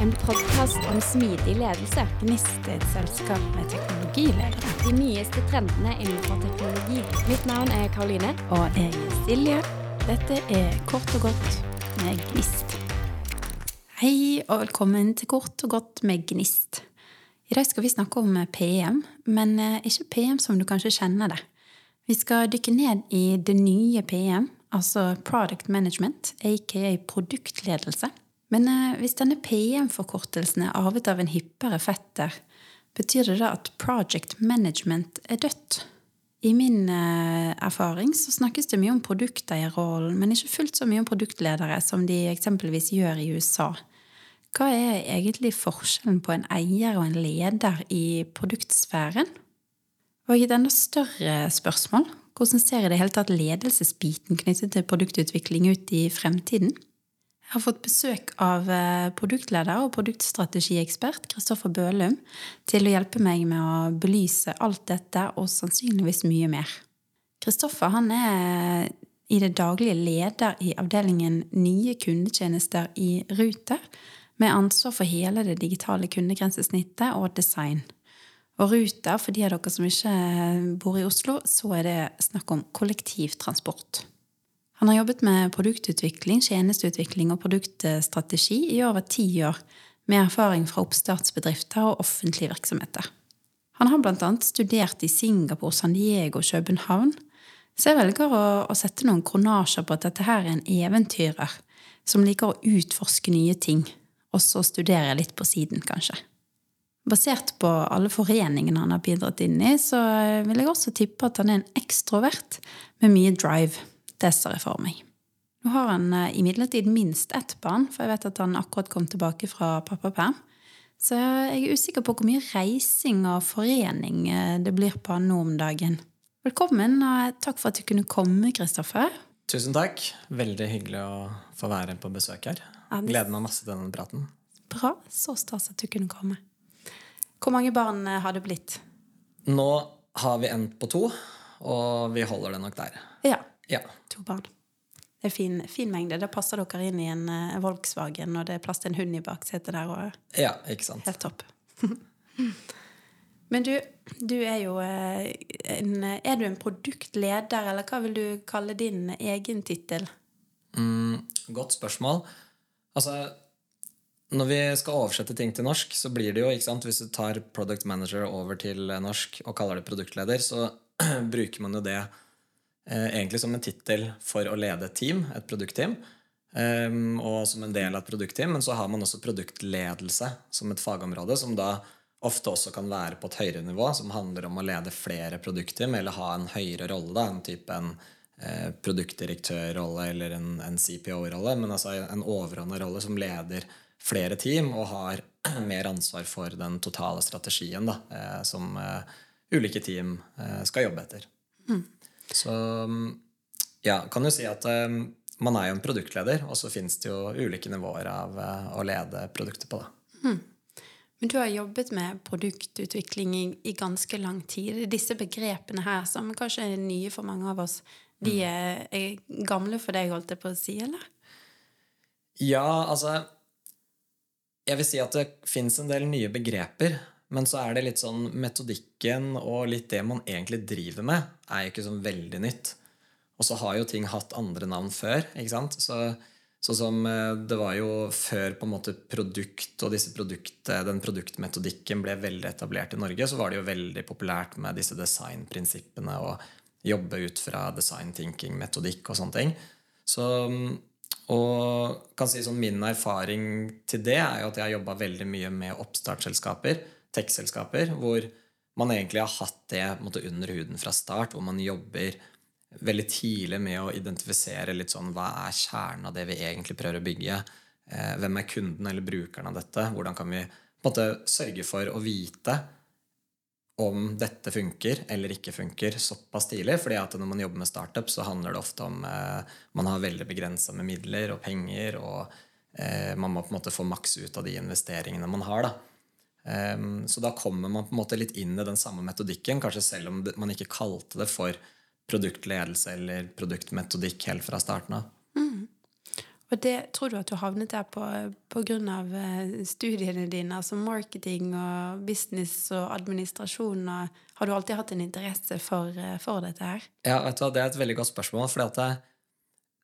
En podkast om smidig ledelse. Gnist er et selskap med teknologiledere. De nyeste trendene innenfor teknologi. Mitt navn er Karoline. Og jeg er Silje. Dette er Kort og godt med Gnist. Hei, og velkommen til Kort og godt med Gnist. I dag skal vi snakke om PM, men eh, ikke PM som du kanskje kjenner det. Vi skal dykke ned i det nye PM, altså Product Management, aka produktledelse. Men eh, hvis denne PM-forkortelsen er arvet av en hippere fetter, betyr det da at Project Management er dødt? I min eh, erfaring så snakkes det mye om produkteierrollen, men ikke fullt så mye om produktledere som de eksempelvis gjør i USA. Hva er egentlig forskjellen på en eier og en leder i produktsfæren? Og et enda større spørsmål hvordan ser i det hele tatt ledelsesbiten knyttet til produktutvikling ut i fremtiden? Jeg har fått besøk av eh, produktleder og produktstrategiekspert Kristoffer Bølum til å hjelpe meg med å belyse alt dette og sannsynligvis mye mer. Kristoffer er i det daglige leder i avdelingen Nye kundetjenester i Ruter, med ansvar for hele det digitale kundegrensesnittet og design. Og Ruter, for de av dere som ikke bor i Oslo, så er det snakk om kollektivtransport. Han har jobbet med produktutvikling, tjenesteutvikling og produktstrategi i over ti år, med erfaring fra oppstartsbedrifter og offentlige virksomheter. Han har bl.a. studert i Singapore, San Diego og København, så jeg velger å, å sette noen kronasjer på at dette her er en eventyrer som liker å utforske nye ting, og så studere litt på siden, kanskje. Basert på alle foreningene han har bidratt inn i, så vil jeg også tippe at han er en ekstrovert med mye drive. Det ser jeg for meg. Nå har han eh, imidlertid minst ett barn, for jeg vet at han akkurat kom tilbake fra pappaperm. Så jeg er usikker på hvor mye reising og forening eh, det blir på han nå om dagen. Velkommen, og takk for at du kunne komme, Kristoffer. Tusen takk. Veldig hyggelig å få være på besøk her. Gleder meg masse til denne praten. Bra. Så stas at du kunne komme. Hvor mange barn eh, har det blitt? Nå har vi endt på to, og vi holder det nok der. Ja, to barn. Det er fin, fin mengde. Da passer dere inn i en uh, Volkswagen, og det er plass til en hund i baksetet der. og Ja, ikke sant. Helt topp. Men du, du er jo eh, en Er du en produktleder, eller hva vil du kalle din egen tittel? Mm, godt spørsmål. Altså, når vi skal oversette ting til norsk, så blir det jo, ikke sant, hvis du tar product manager over til norsk og kaller det produktleder, så bruker man jo det egentlig som en tittel for å lede et team, et produktteam, eh, og som en del av et produktteam. Men så har man også produktledelse som et fagområde, som da ofte også kan være på et høyere nivå, som handler om å lede flere produktteam, eller ha en høyere rolle, da, en type en eh, produktdirektørrolle eller en, en CPO-rolle, men altså en overordna rolle som leder flere team og har mer ansvar for den totale strategien da, eh, som eh, ulike team eh, skal jobbe etter. Så mm, ja, kan du si at um, man er jo en produktleder, og så fins det jo ulike nivåer av uh, å lede produktet på. da. Men du har jobbet med produktutvikling i, i ganske lang tid. Disse begrepene her, som kanskje er nye for mange av oss, de er, er gamle for deg, holdt jeg på å si, eller? Ja, altså Jeg vil si at det fins en del nye begreper. Men så er det litt sånn metodikken og litt det man egentlig driver med, er jo ikke sånn veldig nytt. Og så har jo ting hatt andre navn før. ikke sant? Så, så som eh, Det var jo før på en måte produkt og produkt, den produktmetodikken ble veldig etablert i Norge, så var det jo veldig populært med disse designprinsippene og jobbe ut fra design thinking, metodikk og sånne ting. Så og kan si sånn, Min erfaring til det er jo at jeg har jobba veldig mye med oppstartsselskaper, tech-selskaper, hvor man egentlig har hatt det måte, under huden fra start, hvor man jobber veldig tidlig med å identifisere litt sånn hva er kjernen av det vi egentlig prøver å bygge. Eh, hvem er kunden eller brukeren av dette? Hvordan kan vi på en måte sørge for å vite om dette funker eller ikke funker såpass tidlig. fordi at når man jobber med startup, så handler det ofte om eh, man har veldig begrensa med midler og penger, og eh, man må på en måte få maks ut av de investeringene man har. da. Ehm, så da kommer man på en måte litt inn i den samme metodikken, kanskje selv om man ikke kalte det for produktledelse eller produktmetodikk helt fra starten av. Og det tror du at du havnet der på, på grunn av eh, studiene dine, altså marketing og business og administrasjon? Og har du alltid hatt en interesse for, eh, for dette her? Ja, vet du hva, Det er et veldig godt spørsmål. fordi at det,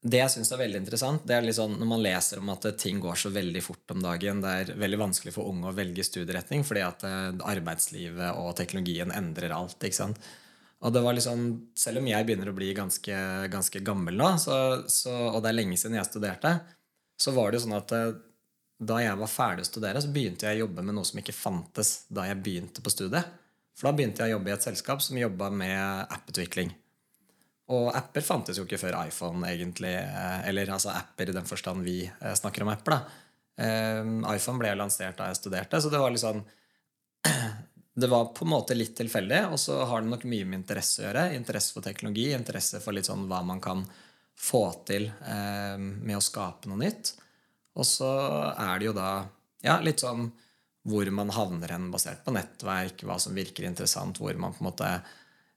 det jeg syns er veldig interessant, det er sånn når man leser om at ting går så veldig fort om dagen, det er veldig vanskelig for unge å velge studieretning fordi at eh, arbeidslivet og teknologien endrer alt. ikke sant? Og det var liksom, Selv om jeg begynner å bli ganske, ganske gammel nå, så, så, og det er lenge siden jeg studerte, så var det jo sånn at eh, da jeg var ferdig å studere, så begynte jeg å jobbe med noe som ikke fantes da jeg begynte på studiet. For da begynte jeg å jobbe i et selskap som jobba med apputvikling. Og apper fantes jo ikke før iPhone, egentlig. eh, Eller altså apper i den forstand vi eh, snakker om apper. da. Eh, iPhone ble lansert da jeg studerte, så det var sånn det var på en måte litt tilfeldig, og så har det nok mye med interesse å gjøre. Interesse for teknologi, interesse for litt sånn hva man kan få til eh, med å skape noe nytt. Og så er det jo da ja, litt sånn hvor man havner hen basert på nettverk, hva som virker interessant, hvor man på en måte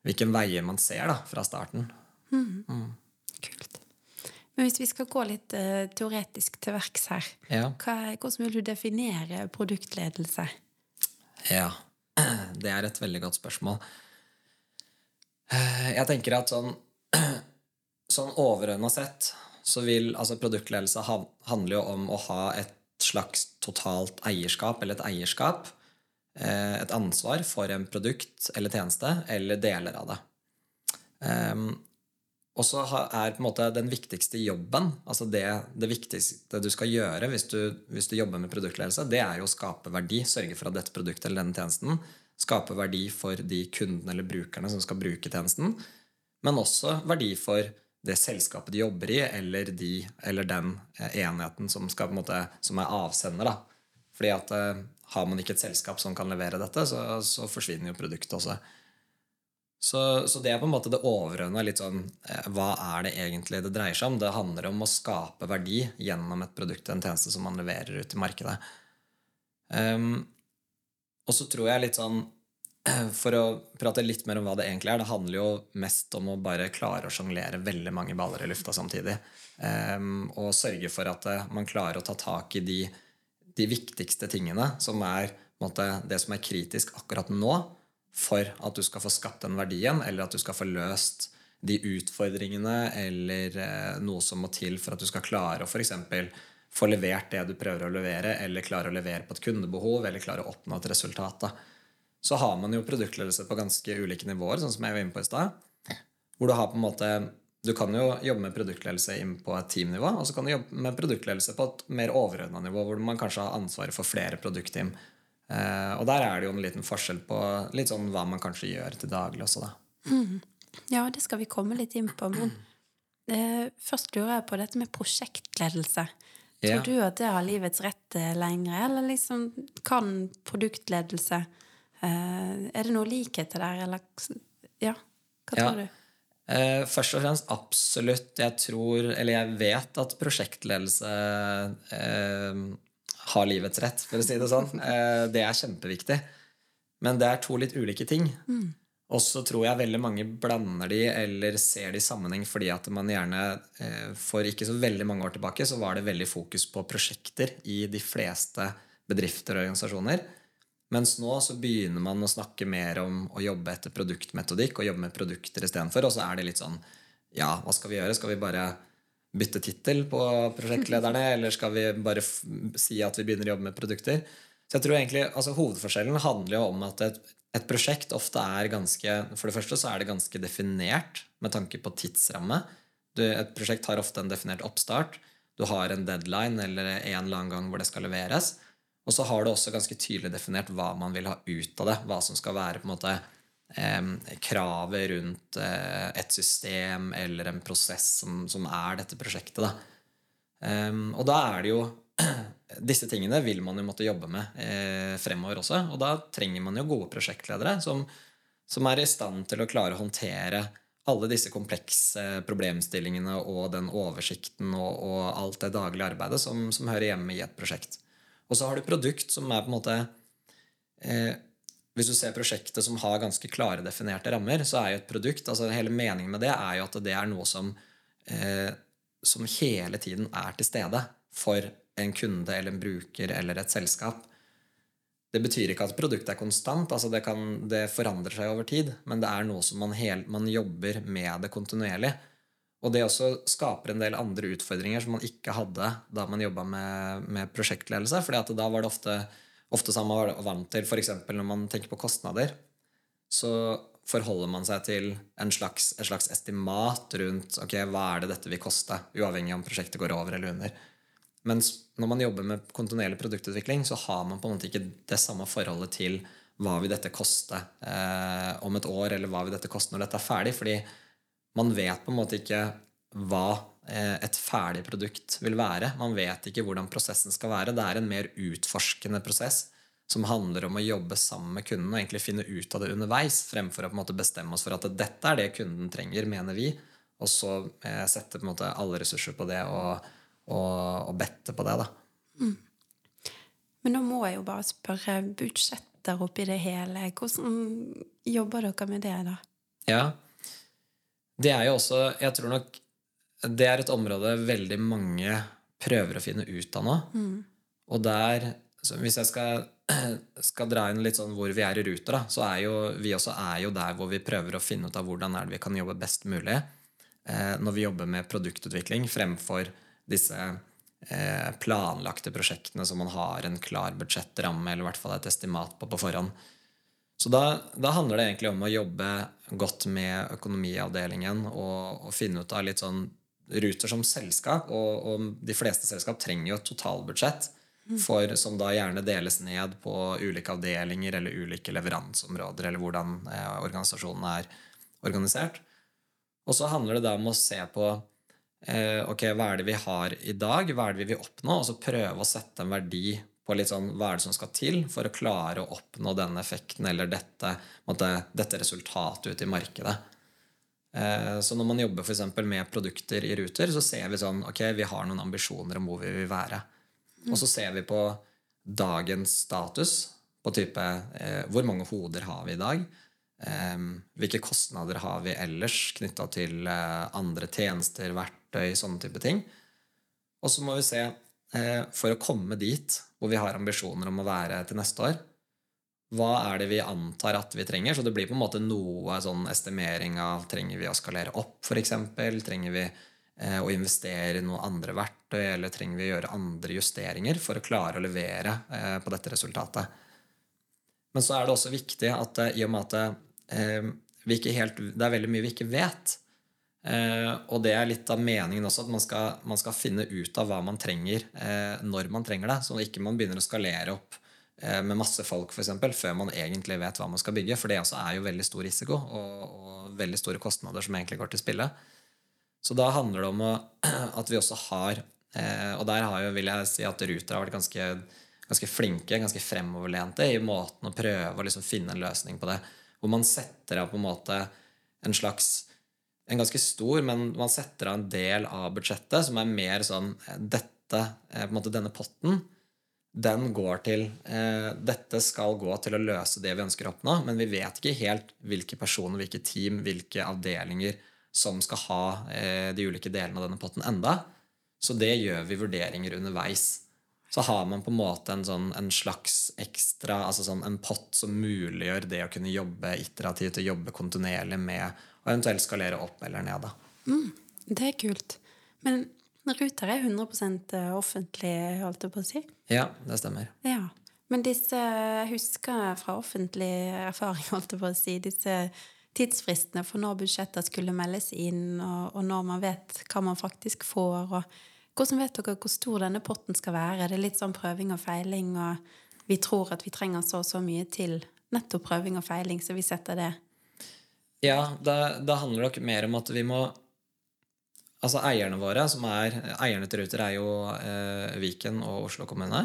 hvilken veier man ser da, fra starten. Kult. Men hvis vi skal gå litt uh, teoretisk til verks her, Ja. hva, hvordan vil du definere produktledelse? Ja, det er et veldig godt spørsmål. Eh, Jeg tenker at sånn, sånn overordna sett så vil altså produktledelse ha, handle jo om å ha et slags totalt eierskap, eller et eierskap, et ansvar for en produkt eller tjeneste, eller deler av det. Ehm, og så er på en måte den viktigste jobben, altså det, det viktigste du skal gjøre hvis du, hvis du jobber med produktledelse, det er jo å skape verdi. Sørge for at dette produktet eller denne tjenesten skaper verdi for de kundene eller brukerne som skal bruke tjenesten, men også verdi for det selskapet de jobber i, eller, de, eller den eh, enheten som, skal, en måte, som er avsender. Da. Fordi at eh, har man ikke et selskap som kan levere dette, så, så forsvinner jo produktet også. Så, så det er på en måte det overordna. Sånn, eh, hva er det egentlig det dreier seg om? Det handler om å skape verdi gjennom et produkt eller en tjeneste som man leverer ut i markedet. Um, og så tror jeg litt sånn For å prate litt mer om hva det egentlig er, det handler jo mest om å bare klare å sjonglere veldig mange baller i lufta samtidig. Um, og sørge for at eh, man klarer å ta tak i de, de viktigste tingene, som er måte, det som er kritisk akkurat nå, for at du skal få skapt den verdien, eller at du skal få løst de utfordringene eller eh, noe som må til for at du skal klare å f.eks. få levert det du prøver å levere, eller klare å levere på et kundebehov, eller klare å oppnå et resultat. Da. Så har man jo produktledelse på ganske ulike nivåer, sånn som jeg var inne på i stad. Hvor du har på en måte Du kan jo jobbe med produktledelse inn på et teamnivå, og så kan du jobbe med produktledelse på et mer overordna nivå, hvor man kanskje har ansvaret for flere produktteam. Eh, og der er det jo en liten forskjell på litt sånn hva man kanskje gjør til daglig også, da. Ja, det skal vi komme litt inn på. Men eh, først lurer jeg på dette med prosjektledelse. Ja. Tror du at det har livets rett eh, lenger, eller liksom kan produktledelse eh, Er det noe likheter der, eller Ja, hva Ja. tror du? Eh, først og fremst absolutt. Jeg tror, eller jeg vet at prosjektledelse eh, har livets rett, for å si det sånn. Eh, det er kjempeviktig. Men det er to litt ulike ting. Og så tror jeg veldig mange blander de eller ser de i sammenheng fordi at man gjerne For ikke så veldig mange år tilbake så var det veldig fokus på prosjekter i de fleste bedrifter og organisasjoner. Mens nå så begynner man å snakke mer om å jobbe etter produktmetodikk og jobbe med produkter istedenfor. Og så er det litt sånn Ja, hva skal vi gjøre? Skal vi bare bytte tittel på prosjektlederne, eller skal vi bare si at vi begynner å jobbe med produkter? Så jeg tror egentlig, altså Hovedforskjellen handler jo om at et, et prosjekt ofte er ganske For det første så er det ganske definert med tanke på tidsramme. Du, et prosjekt har ofte en definert oppstart. Du har en deadline eller en eller annen gang hvor det skal leveres. Og så har du også ganske tydelig definert hva man vil ha ut av det. Hva som skal være på en måte eh, kravet rundt eh, et system eller en prosess som, som er dette prosjektet. Da. Um, og da er det jo Disse tingene vil man jo måtte jobbe med eh, fremover også. Og da trenger man jo gode prosjektledere som, som er i stand til å klare å håndtere alle disse komplekse problemstillingene og den oversikten og, og alt det daglige arbeidet som, som hører hjemme i et prosjekt. Og så har du produkt som er på en måte eh, Hvis du ser prosjektet som har ganske klare, definerte rammer, så er jo et produkt altså Hele meningen med det er jo at det er noe som eh, som hele tiden er til stede for en kunde eller en bruker eller et selskap. Det betyr ikke at produktet er konstant, altså det, kan, det forandrer seg over tid, men det er noe som man, hel, man jobber med det kontinuerlig. Og det også skaper en del andre utfordringer som man ikke hadde da man jobba med, med, prosjektledelse. fordi at da var det ofte, ofte som man var vant til f.eks. når man tenker på kostnader, så forholder man seg til en slags, et slags estimat rundt ok, hva er det dette vil koste, uavhengig om prosjektet går over eller under. Mens når man jobber med kontinuerlig produktutvikling, så har man på en måte ikke det samme forholdet til hva vil dette koste eh, om et år, eller hva vil dette koste når dette er ferdig. fordi man vet på en måte ikke hva eh, et ferdig produkt vil være. Man vet ikke hvordan prosessen skal være. Det er en mer utforskende prosess som handler om å jobbe sammen med kunden og egentlig finne ut av det underveis, fremfor å bestemme oss for at dette er det kunden trenger, mener vi, og så eh, sette alle ressurser på det og, og, og bette på det. da. Mm. Men nå må jeg jo bare spørre budsjetter oppi det hele. Hvordan jobber dere med det, da? Ja, det er jo også Jeg tror nok det er et område veldig mange prøver å finne ut av nå. Mm. Og der Hvis jeg skal, skal, dra inn litt sånn hvor vi er i ruter, da, så er jo vi også er jo der hvor vi prøver å finne ut av hvordan er det vi kan jobbe best mulig eh, når vi jobber med produktutvikling, fremfor disse eh, planlagte prosjektene som man har en klar budsjettramme eller i hvert fall et estimat på på forhånd. Så da, da, handler det egentlig om å jobbe godt med økonomiavdelingen og, og finne ut av litt sånn Ruter som selskap, og, og, de fleste selskap trenger jo et totalbudsjett for, som da gjerne deles ned på ulike avdelinger eller ulike leveranseområder, eller hvordan eh, organisasjonen er organisert. Og så handler det da om å se på eh, ok, hva er det vi har i dag, hva er det vi vil oppnå, og så prøve å sette en verdi på litt sånn, hva er det som skal til for å klare å oppnå den effekten eller dette, måtte, dette resultatet ute i markedet. Eh, så når man jobber for med produkter i Ruter, så ser vi sånn ok, vi har noen ambisjoner om hvor vi vil være. Og så ser vi på dagens status, på type eh, hvor mange hoder har vi i dag? Eh, hvilke kostnader har vi ellers knytta til eh, andre tjenester, verktøy, sånne type ting? Og så må vi se for å komme dit hvor vi har ambisjoner om å være til neste år. Hva er det vi antar at vi trenger? Så det blir på en måte noe sånn estimering av trenger vi å skalere opp, f.eks. Trenger vi eh, å investere i noen andre verktøy, eller trenger vi å gjøre andre justeringer for å klare å levere eh, på dette resultatet? Men så er det også viktig at i og med at vi ikke helt, det er veldig mye vi ikke vet, Eh, og det er litt av meningen også, at man skal, man skal finne ut av hva man trenger eh, når man trenger det. Så ikke man begynner å skalere opp eh, med masse folk for eksempel, før man egentlig vet hva man skal bygge. For det også er jo veldig stor risiko og, og veldig store kostnader som egentlig går til spille. Så da handler det om å, at vi også har eh, Og der har jo, vil jeg si at Ruter har vært ganske, ganske flinke, ganske fremoverlente i måten å prøve å liksom finne en løsning på det. Hvor man setter av på en måte en slags en ganske stor, men man setter av en del av budsjettet som er mer sånn dette, eh, på en måte Denne potten den går til eh, Dette skal gå til å løse det vi ønsker å oppnå, men vi vet ikke helt hvilke personer, hvilke team, hvilke avdelinger som skal ha eh, de ulike delene av denne potten enda. Så det gjør vi vurderinger underveis. Så har man på en måte en, sånn, en slags ekstra altså sånn en pott som muliggjør det å kunne jobbe iterativt og jobbe kontinuerlig med og eventuelt skalere opp eller ned. Mm, det er kult. Men Ruter er 100 eh, offentlig, holdt jeg på å si? Ja, det stemmer. Ja. Men disse Jeg husker fra offentlig erfaring, holdt jeg på å si, disse tidsfristene for når budsjetter skulle meldes inn, og, og, når man vet hva man faktisk får. og Hvordan vet dere hvor stor denne potten skal være? Det er litt sånn prøving og feiling, og vi tror at vi trenger så og så mye til nettopp prøving og feiling, så vi setter det ja, det, det handler nok mer om at vi må Altså eierne våre, som er Eierne til Ruter er jo eh, Viken og Oslo kommune.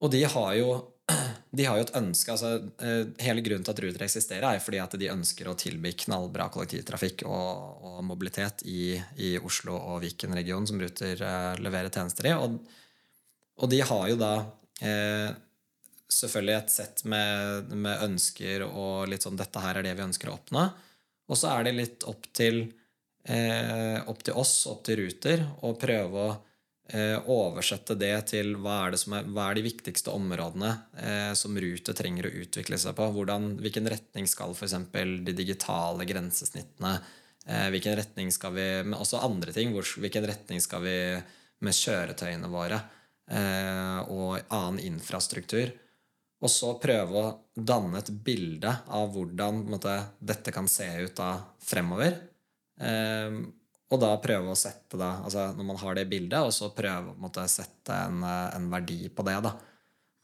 Og de har jo de har jo et ønske altså, eh, Hele grunnen til at Ruter eksisterer, er fordi at de ønsker å tilby knallbra kollektivtrafikk og, og mobilitet i, i, Oslo og Viken-regionen, som Ruter eh, leverer tjenester i. Og, og, de har jo da eh, selvfølgelig et sett med, med, ønsker og litt sånn 'Dette her er det vi ønsker å oppnå'. Og så er det litt opp til eh, opp til oss, opp til Ruter, å prøve å eh, oversette det til hva er, det er, hva er de viktigste områdene eh, som Ruter trenger å utvikle seg på. Hvordan, hvilken retning skal f.eks. de digitale grensesnittene eh, Hvilken retning skal vi Men også andre ting. Hvor, hvilken retning skal vi med kjøretøyene våre eh, og annen infrastruktur? Og så prøve å danne et bilde av hvordan måte, dette kan se ut da fremover. Um, og da prøve å sette da, altså Når man har det bildet, og så prøve å sette en, en, verdi på det. da.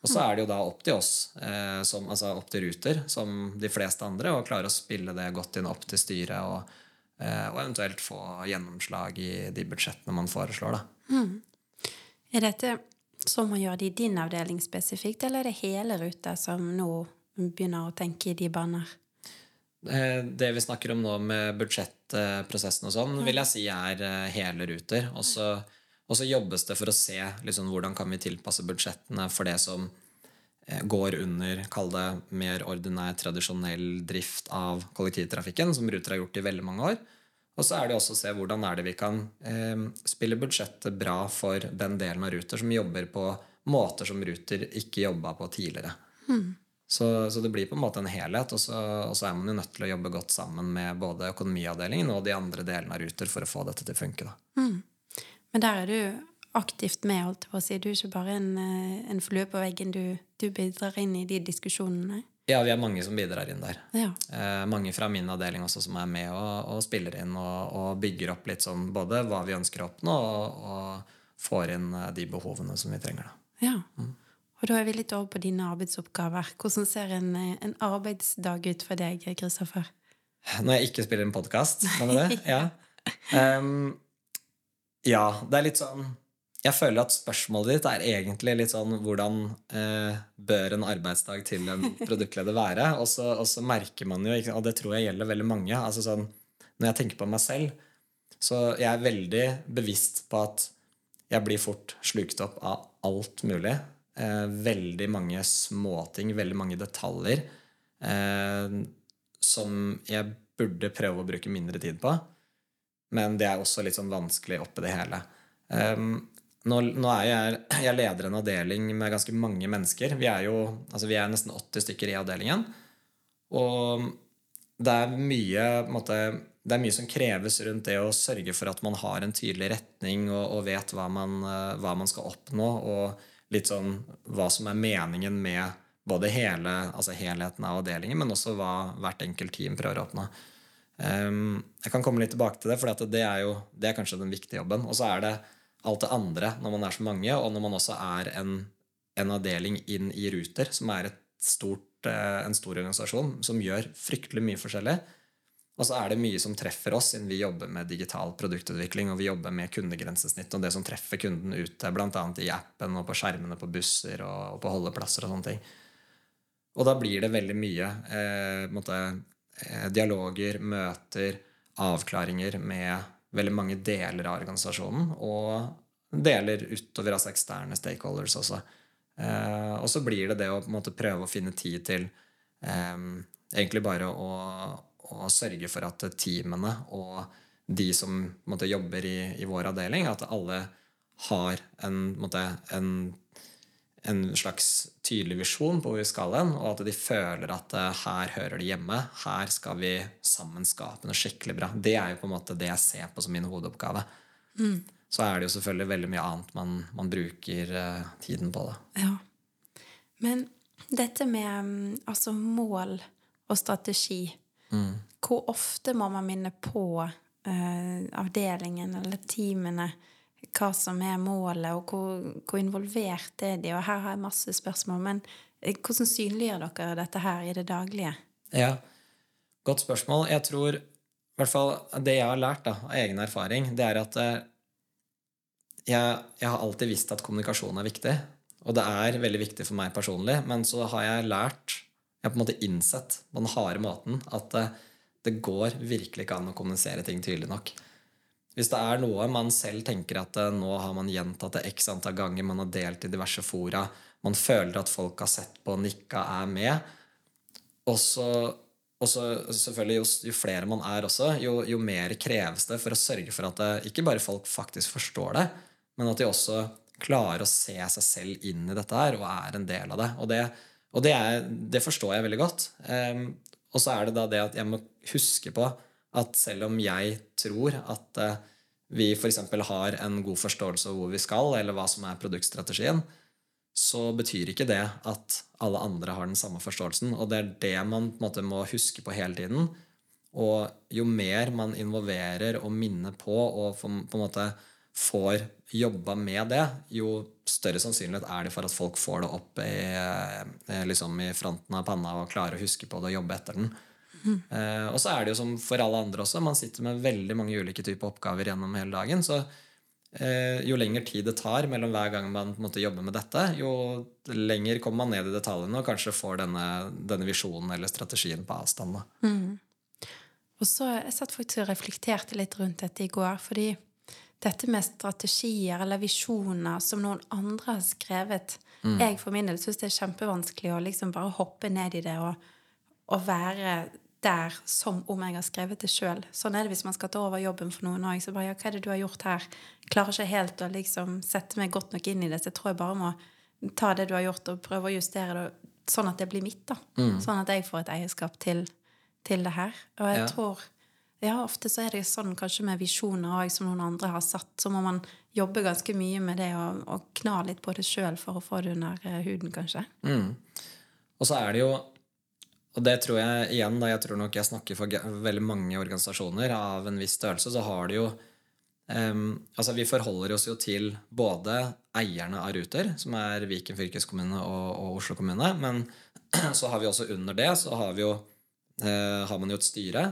Og så er det jo da opp til oss, eh, som, altså opp til Ruter, som de fleste andre, å klare å spille det godt inn opp til styret og, eh, og eventuelt få gjennomslag i de budsjettene man foreslår. da. Mm. Dette som man gjør det i din avdeling spesifikt, eller er det hele ruta som nå begynner å tenke i de baner? Eh, det vi snakker om nå med budsjettprosessen og sånn, vil jeg si er eh, hele Ruter. Og så jobbes det for å se liksom, hvordan kan vi tilpasse budsjettene for det som eh, går under, kall det mer ordinær, tradisjonell drift av kollektivtrafikken, som Ruter har gjort i veldig mange år. Og så er det også å se hvordan er det vi kan eh, spille budsjettet bra for den delen av Ruter som jobber på måter som Ruter ikke jobba på tidligere. Mm. Så, så, det blir på en måte en helhet, og så, og så, er man jo nødt til å jobbe godt sammen med både økonomiavdelingen og de andre delene av Ruter for å få dette til å funke. Mm. Men der er du aktivt med, holdt jeg på å si. Du er ikke bare en, eh, en flue på veggen. Du, du bidrar inn i de diskusjonene. Ja, vi er mange som bidrar inn der. Ja. Eh, mange fra min avdeling også som er med og, og spiller inn og, og, bygger opp litt sånn både hva vi ønsker å oppnå, og, og får inn eh, de behovene som vi trenger. Da. Ja. Mm. Og da er vi litt over på dine arbeidsoppgaver. Hvordan ser en, en arbeidsdag ut for deg, Kristoffer? Når jeg ikke spiller en podkast, kan du det? Ja. Um, ja, det er litt sånn jeg føler at spørsmålet ditt er egentlig litt sånn hvordan eh, bør en arbeidsdag til en produktleder være? Og så, og så merker man jo, og det tror jeg gjelder veldig mange altså sånn, Når jeg tenker på meg selv, så jeg er veldig bevisst på at jeg blir fort slukt opp av alt mulig. Eh, veldig mange småting, veldig mange detaljer eh, som jeg burde prøve å bruke mindre tid på. Men det er også litt sånn vanskelig oppi det hele. Um, nå, nå, er jeg, jeg leder en avdeling med ganske mange mennesker. Vi er jo altså vi er nesten 80 stykker i avdelingen. Og det er mye måte, det er mye som kreves rundt det å sørge for at man har en tydelig retning og, og vet hva man, hva man, skal oppnå, og litt sånn hva som er meningen med både hele, altså helheten av avdelingen, men også hva hvert enkelt team prøver å oppnå. Um, jeg kan komme litt tilbake til det, for det er jo det er kanskje den viktige jobben. Og så er det alt det andre når man er så mange, og når man også er en, en avdeling inn i Ruter, som er stort, eh, en stor organisasjon som gjør fryktelig mye forskjellig. Og så er det mye som treffer oss, siden vi jobber med digital produktutvikling og vi jobber med kundegrensesnitt og det som treffer kunden ute, bl.a. i appen og på skjermene på busser og på holdeplasser og sånne ting. Og da blir det veldig mye eh, måtte, eh, dialoger, møter, avklaringer med veldig mange deler av organisasjonen, og deler utover altså eksterne stakeholders også. Eh, og så blir det det å måte, prøve å finne tid til eh, egentlig bare å, å, sørge for at teamene og de som måte, jobber i, i, vår avdeling, at alle har en, måte, en en slags tydelig visjon på hvor vi skal hen, og at de føler at uh, her hører de hjemme. Her skal vi sammen skape noe skikkelig bra. Det er jo på en måte det jeg ser på som min hovedoppgave. Mm. Så er det jo selvfølgelig veldig mye annet man, man bruker uh, tiden på. Da. Ja. Men dette med um, altså mål og strategi mm. Hvor ofte må man minne på uh, avdelingen eller teamene hva som er målet, og hvor, hvor, involvert er de? Og her har jeg masse spørsmål. Men eh, hvordan synliggjør dere dette her i det daglige? Ja, Godt spørsmål. Jeg tror i hvert fall det jeg har lært da, av egen erfaring, det er at eh, jeg, jeg, har alltid visst at kommunikasjon er viktig. Og det er veldig viktig for meg personlig. Men så har jeg lært, jeg har på en måte innsett på den harde måten, at det, eh, det går virkelig ikke an å kommunisere ting tydelig nok. Hvis det er noe man selv tenker at eh, nå har man gjentatt det x antall ganger, man har delt i diverse fora, man føler at folk har sett på, nikka, er med, og så, selvfølgelig jo, jo flere man er også, jo, jo mer kreves det for å sørge for at det, ikke bare folk faktisk forstår det, men at de også klarer å se seg selv inn i dette her og er en del av det. Og det, og det, er, det forstår jeg veldig godt. Um, og så er det da det at jeg må huske på at selv om jeg tror at uh, vi f.eks. har en god forståelse av hvor vi skal, eller hva som er produktstrategien, så betyr ikke det at alle andre har den samme forståelsen. Og det er det man på en måte må huske på hele tiden. Og jo mer man involverer og minner på og på en måte får jobba med det, jo større sannsynlighet er det for at folk får det opp i, eh, liksom i fronten av panna og klarer å huske på det og jobbe etter den. Mm. Eh, og så er det jo som for alle andre også, man sitter med veldig mange ulike typer oppgaver gjennom hele dagen. så uh, jo lengre tid det tar mellom hver gang man måte, jobber med dette, jo lenger kommer man ned i detaljene og kanskje får denne, denne visjonen eller strategien på avstand. Mm. Og så Jeg satt faktisk og reflekterte litt rundt dette i går. fordi dette med strategier eller visjoner som noen andre har skrevet mm. Jeg for min del syns det er kjempevanskelig å liksom bare hoppe ned i det og, og være der som om jeg har skrevet det sjøl. Sånn er det hvis man skal ta over jobben for noen òg. Så bare ja, hva er det du har gjort her? Klarer ikke helt å liksom sette meg godt nok inn i det. Så jeg tror jeg bare må ta det du har gjort, og prøve å justere det sånn at det blir mitt. da. Mm. Sånn at jeg får et eierskap til, til det her. Og jeg ja. tror ja, ofte så er det sånn kanskje med visjoner òg, som noen andre har satt. Så må man jobbe ganske mye med det og, og kna litt på det sjøl for å få det under eh, huden, kanskje. Mm. Og så er det jo og det tror jeg igjen, da jeg tror nok jeg snakker for veldig mange organisasjoner av en viss størrelse, så har det jo um, Altså, vi forholder oss jo til både eierne av Ruter, som er Viken fylkeskommune og, og Oslo kommune, men så har vi også under det så har, vi jo, uh, har man jo et styre,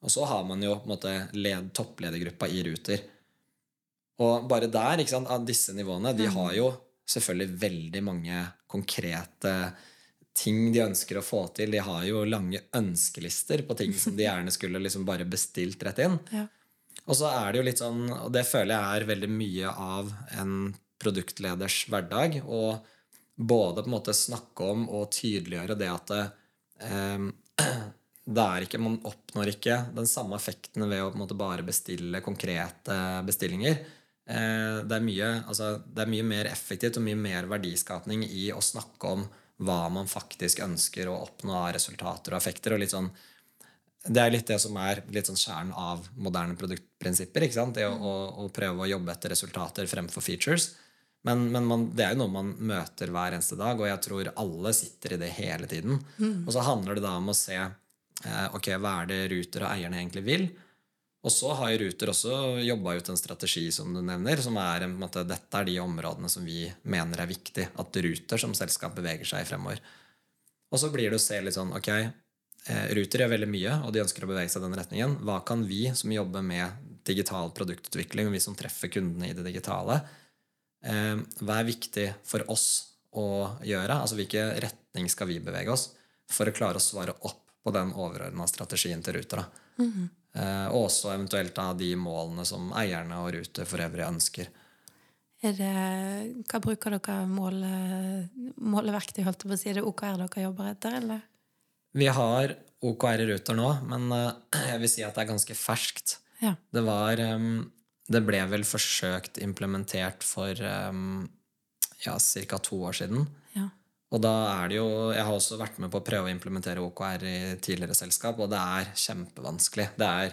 og så har man jo på en måte led, toppledergruppa i Ruter. Og bare der, ikke sant, av disse nivåene, de har jo selvfølgelig veldig mange konkrete ting de ønsker å få til. De har jo lange ønskelister på ting som de gjerne skulle liksom bare bestilt rett inn. Ja. Og så er det jo litt sånn, og det føler jeg er veldig mye av en produktleders hverdag. Og både på en måte snakke om og tydeliggjøre det at det, eh, det er ikke, Man oppnår ikke den samme effekten ved å på en måte bare bestille konkrete bestillinger. Eh, det, er mye, altså, det er mye mer effektivt og mye mer verdiskapning i å snakke om hva man faktisk ønsker å oppnå av resultater og effekter. og litt sånn det er litt det som er litt sånn kjernen av moderne produktprinsipper. ikke sant? Det å, å, å, prøve å jobbe etter resultater fremfor features. Men, men man, det er jo noe man møter hver eneste dag, og jeg tror alle sitter i det hele tiden. Mm. Og så handler det da om å se eh, ok, hva er det Ruter og eierne egentlig vil. Og så har Ruter også jobba ut en strategi som du nevner, som er måte, dette er de områdene som vi mener er viktig at Ruter som selskap beveger seg i fremover. Og så blir det å se litt sånn ok, eh, Ruter gjør veldig mye, og de ønsker å bevege seg i den retningen. Hva kan vi som jobber med digital produktutvikling, vi som treffer kundene i det digitale, eh, hva er viktig for oss å gjøre? Altså hvilken retning skal vi bevege oss for å klare å svare opp på den overordna strategien til Ruter? da? Mm -hmm. Og også eventuelt da de målene som eierne og Ruter for øvrig ønsker. Er det, hva bruker dere måle, måleverktøy, holdt jeg på å si? Er det OKR dere jobber etter, eller? Vi har OKR i Ruter nå, men eh, jeg vil si at det er ganske ferskt. Ja. Det var Det ble vel forsøkt implementert for ja, ca. to år siden. Og da er det jo Jeg har også vært med på å prøve å implementere OKR i tidligere selskap, og det er kjempevanskelig. Det er,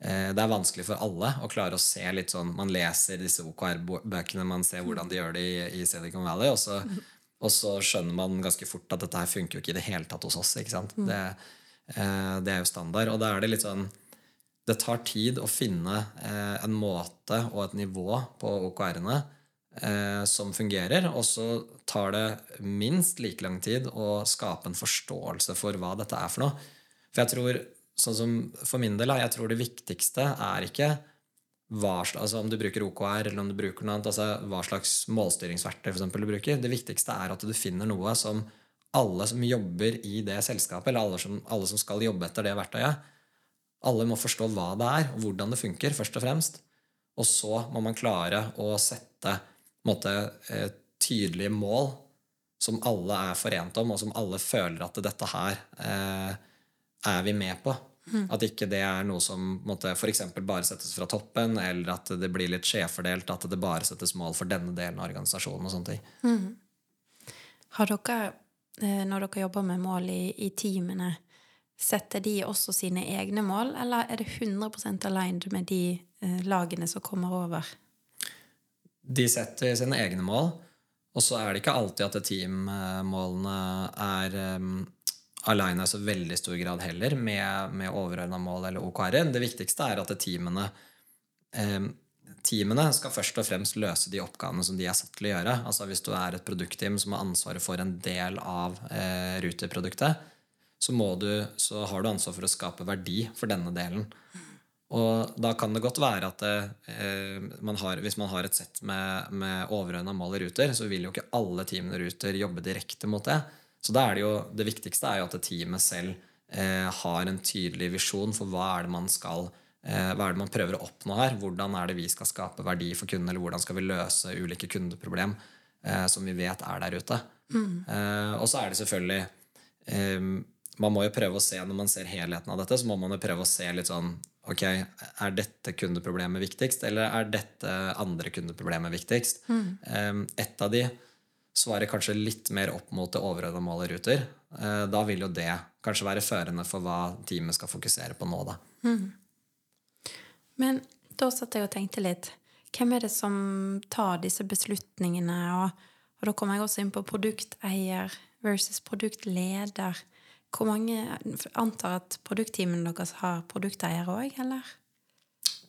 eh, det er vanskelig for alle å klare å se litt sånn Man leser disse OKR-bøkene, man ser hvordan de gjør det i, Silicon Valley, og så, og så, skjønner man ganske fort at dette her funker jo ikke i det hele tatt hos oss. ikke sant? Mm. Det, eh, det er jo standard. Og da er det litt sånn Det tar tid å finne eh, en måte og et nivå på OKR-ene som fungerer. Og så tar det minst like lang tid å skape en forståelse for hva dette er for noe. For jeg tror, sånn som for min del, jeg tror det viktigste er ikke hva, altså om du bruker OKR eller om du bruker noe annet, altså hva slags målstyringsverktøy for eksempel, du bruker. Det viktigste er at du finner noe som alle som jobber i det selskapet, eller alle som, alle som skal jobbe etter det verktøyet, alle må forstå hva det er, og hvordan det funker, først og fremst. Og så må man klare å sette måte, eh, tydelige mål som alle er forent om, og som alle føler at dette her eh, er vi med på? At ikke det er noe som f.eks. bare settes fra toppen, eller at det blir litt skjevfordelt, at det bare settes mål for denne delen av organisasjonen. og sånne ting. Har dere, eh, når dere jobber med mål i, i teamene, setter de også sine egne mål, eller er det 100% aligned med de eh, lagene som kommer over? De setter sine egne mål, og så er det ikke alltid at teammålene er um, aleine i så veldig stor grad heller med, med overordna mål eller OKR-er. Det viktigste er at teamene um, Teamene skal først og fremst løse de oppgavene som de er satt til å gjøre. Altså Hvis du er et produktteam som har ansvaret for en del av uh, ruteproduktet, så, du, så, har du ansvar for å skape verdi for denne delen. Og da kan det godt være at det, eh, man har, hvis man har et sett med, med overordna mål i Ruter, så vil jo ikke alle teamene Ruter jobbe direkte mot det. Så da er det jo det viktigste er jo at teamet selv eh, har en tydelig visjon for hva er det man skal eh, hva er det man prøver å oppnå her? Hvordan er det vi skal skape verdi for kunden, eller hvordan skal vi løse ulike kundeproblem eh, som vi vet er der ute? Mm. Eh, og så er det selvfølgelig Man må jo prøve å se, når man ser helheten av dette, så må man jo prøve å se litt sånn Ok, er dette kundeproblemet viktigst, eller er dette andre kundeproblemet viktigst? Mm. Eh, et av de svarer kanskje litt mer opp mot det overordna målet ruter, eh, da vil jo det kanskje være førende for hva teamet skal fokusere på nå, da. Mm. Men da satt jeg og tenkte litt Hvem er det som tar disse beslutningene? Og, og da kommer jeg også inn på produkteier versus produktleder. Hvor mange antar at produktteamen deres har produkteiere òg, eller?